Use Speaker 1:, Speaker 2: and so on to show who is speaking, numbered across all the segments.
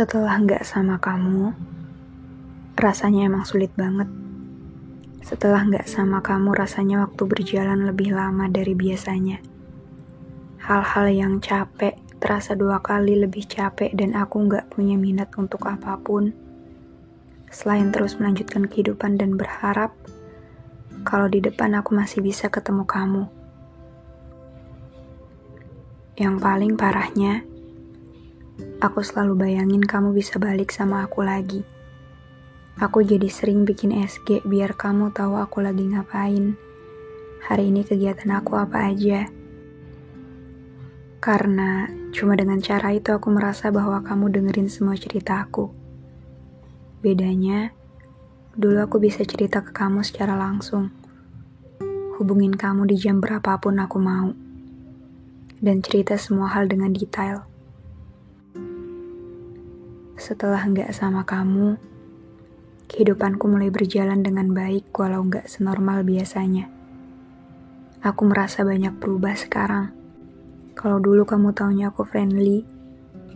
Speaker 1: Setelah nggak sama kamu, rasanya emang sulit banget. Setelah nggak sama kamu, rasanya waktu berjalan lebih lama dari biasanya. Hal-hal yang capek terasa dua kali lebih capek dan aku nggak punya minat untuk apa pun. Selain terus melanjutkan kehidupan dan berharap, kalau di depan aku masih bisa ketemu kamu. Yang paling parahnya, Aku selalu bayangin kamu bisa balik sama aku lagi. Aku jadi sering bikin SG biar kamu tahu aku lagi ngapain. Hari ini kegiatan aku apa aja. Karena cuma dengan cara itu aku merasa bahwa kamu dengerin semua cerita aku. Bedanya, dulu aku bisa cerita ke kamu secara langsung. Hubungin kamu di jam berapapun aku mau. Dan cerita semua hal dengan detail setelah nggak sama kamu, kehidupanku mulai berjalan dengan baik walau nggak senormal biasanya. Aku merasa banyak berubah sekarang. Kalau dulu kamu taunya aku friendly,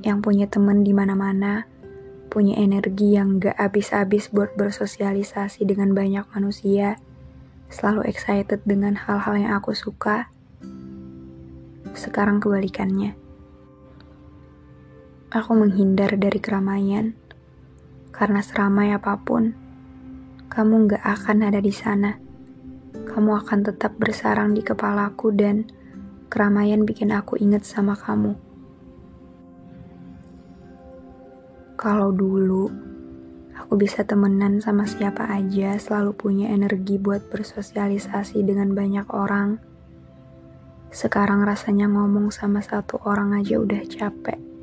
Speaker 1: yang punya temen di mana-mana, punya energi yang nggak habis-habis buat bersosialisasi dengan banyak manusia, selalu excited dengan hal-hal yang aku suka. Sekarang kebalikannya Aku menghindar dari keramaian, karena seramai apa pun, kamu gak akan ada di sana. Kamu akan tetap bersarang di kepalaku dan keramaian bikin aku inget sama kamu. Kalau dulu, aku bisa temenan sama siapa aja, selalu punya energi buat bersosialisasi dengan banyak orang. Sekarang rasanya ngomong sama satu orang aja udah capek.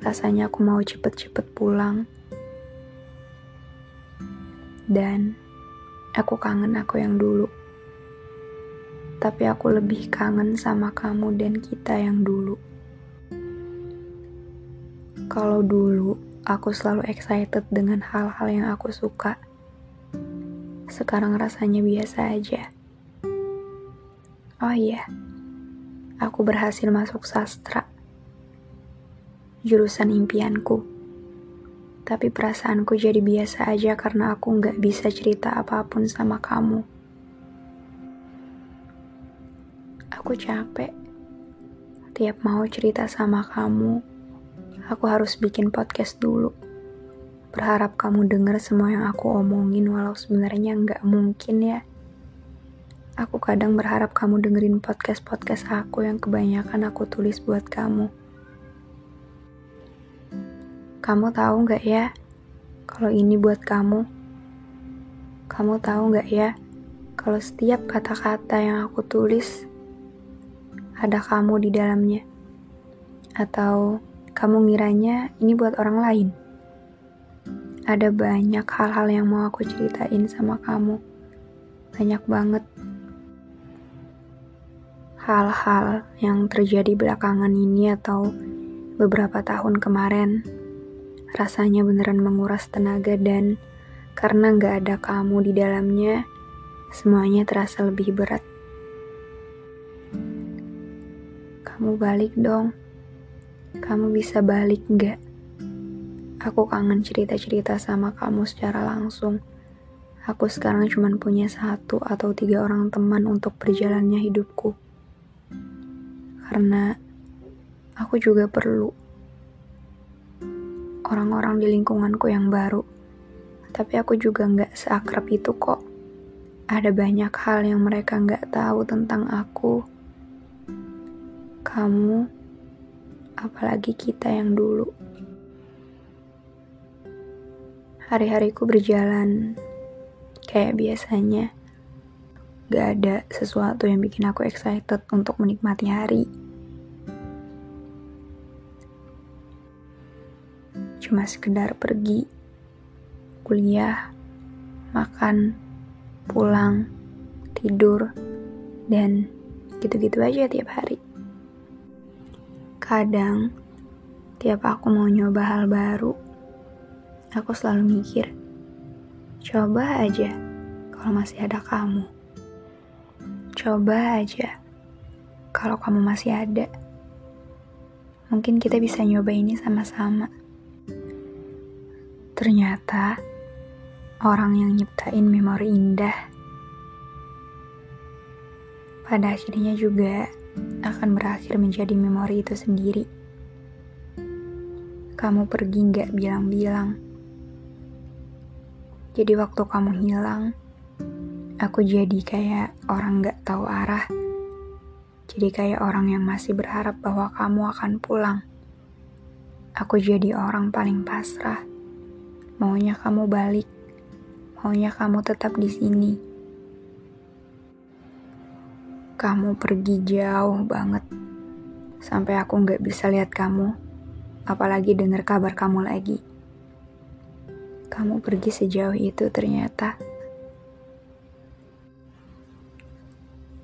Speaker 1: Rasanya aku mau cepet-cepet pulang. Dan aku kangen aku yang dulu. Tapi aku lebih kangen sama kamu dan kita yang dulu. Kalau dulu aku selalu excited dengan hal-hal yang aku suka. Sekarang rasanya biasa aja. Oh iya, aku berhasil masuk sastra jurusan impianku. Tapi perasaanku jadi biasa aja karena aku nggak bisa cerita apa pun sama kamu. Aku capek. Tiap mau cerita sama kamu, aku harus bikin podcast dulu. Berharap kamu denger semua yang aku omongin walau sebenarnya nggak mungkin ya. Aku kadang berharap kamu dengerin podcast-podcast aku yang kebanyakan aku tulis buat kamu. Kamu tahu nggak ya, kalau ini buat kamu? Kamu tahu nggak ya, kalau setiap kata-kata yang aku tulis ada kamu di dalamnya? Atau kamu ngiranya ini buat orang lain? Ada banyak hal-hal yang mau aku ceritain sama kamu. Banyak banget hal-hal yang terjadi belakangan ini atau beberapa tahun kemarin Rasanya beneran menguras tenaga dan karena gak ada kamu di dalamnya, semuanya terasa lebih berat. Kamu balik dong. Kamu bisa balik gak? Aku kangen cerita-cerita sama kamu secara langsung. Aku sekarang cuma punya satu atau tiga orang teman untuk berjalannya hidupku. Karena aku juga perlu orang-orang di lingkunganku yang baru. Tapi aku juga nggak seakrab itu kok. Ada banyak hal yang mereka nggak tahu tentang aku. Kamu, apalagi kita yang dulu. Hari-hariku berjalan kayak biasanya. Gak ada sesuatu yang bikin aku excited untuk menikmati hari. Cuma sekedar pergi, kuliah, makan, pulang, tidur, dan gitu-gitu aja tiap hari. Kadang, tiap aku mau nyoba hal baru, aku selalu mikir, coba aja kalau masih ada kamu. Coba aja kalau kamu masih ada. Mungkin kita bisa nyoba ini sama-sama. Ternyata orang yang nyiptain memori indah pada akhirnya juga akan berakhir menjadi memori itu sendiri. Kamu pergi nggak bilang-bilang. Jadi waktu kamu hilang, aku jadi kayak orang nggak tahu arah. Jadi kayak orang yang masih berharap bahwa kamu akan pulang. Aku jadi orang paling pasrah. Maunya kamu balik. Maunya kamu tetap di sini kamu pergi jauh banget. Sampai aku nggak bisa lihat kamu, apalagi dengar kabar kamu lagi. Kamu pergi sejauh itu ternyata.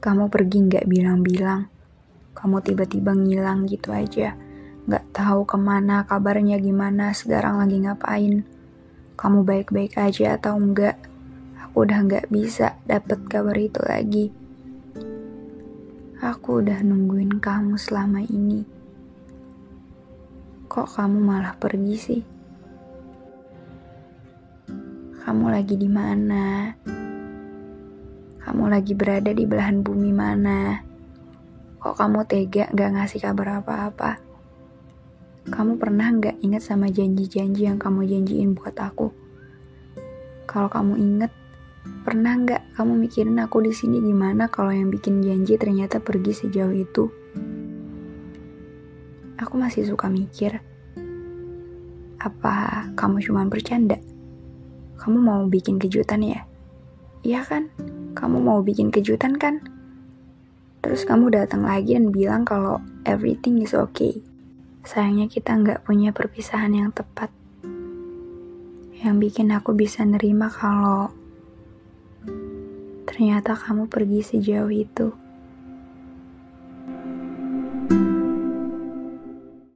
Speaker 1: Kamu pergi nggak bilang-bilang. Kamu tiba-tiba ngilang gitu aja. Nggak tahu ke mana, kabarnya gimana, sekarang lagi ngapain. Kamu baik-baik aja atau enggak. Aku udah nggak bisa dapet kabar itu lagi. Aku udah nungguin kamu selama ini. Kok kamu malah pergi sih? Kamu lagi di mana? Kamu lagi berada di belahan bumi mana? Kok kamu tega gak ngasih kabar apa-apa? Kamu pernah gak inget sama janji-janji yang kamu janjiin buat aku? Kalau kamu inget, Pernah nggak kamu mikirin aku di sini gimana kalau yang bikin janji ternyata pergi sejauh itu? Aku masih suka mikir, apa kamu cuma bercanda? Kamu mau bikin kejutan ya? Iya kan? Kamu mau bikin kejutan kan? Terus kamu datang lagi dan bilang kalau everything is okay. Sayangnya kita nggak punya perpisahan yang tepat. Yang bikin aku bisa nerima kalau Ternyata kamu pergi sejauh itu.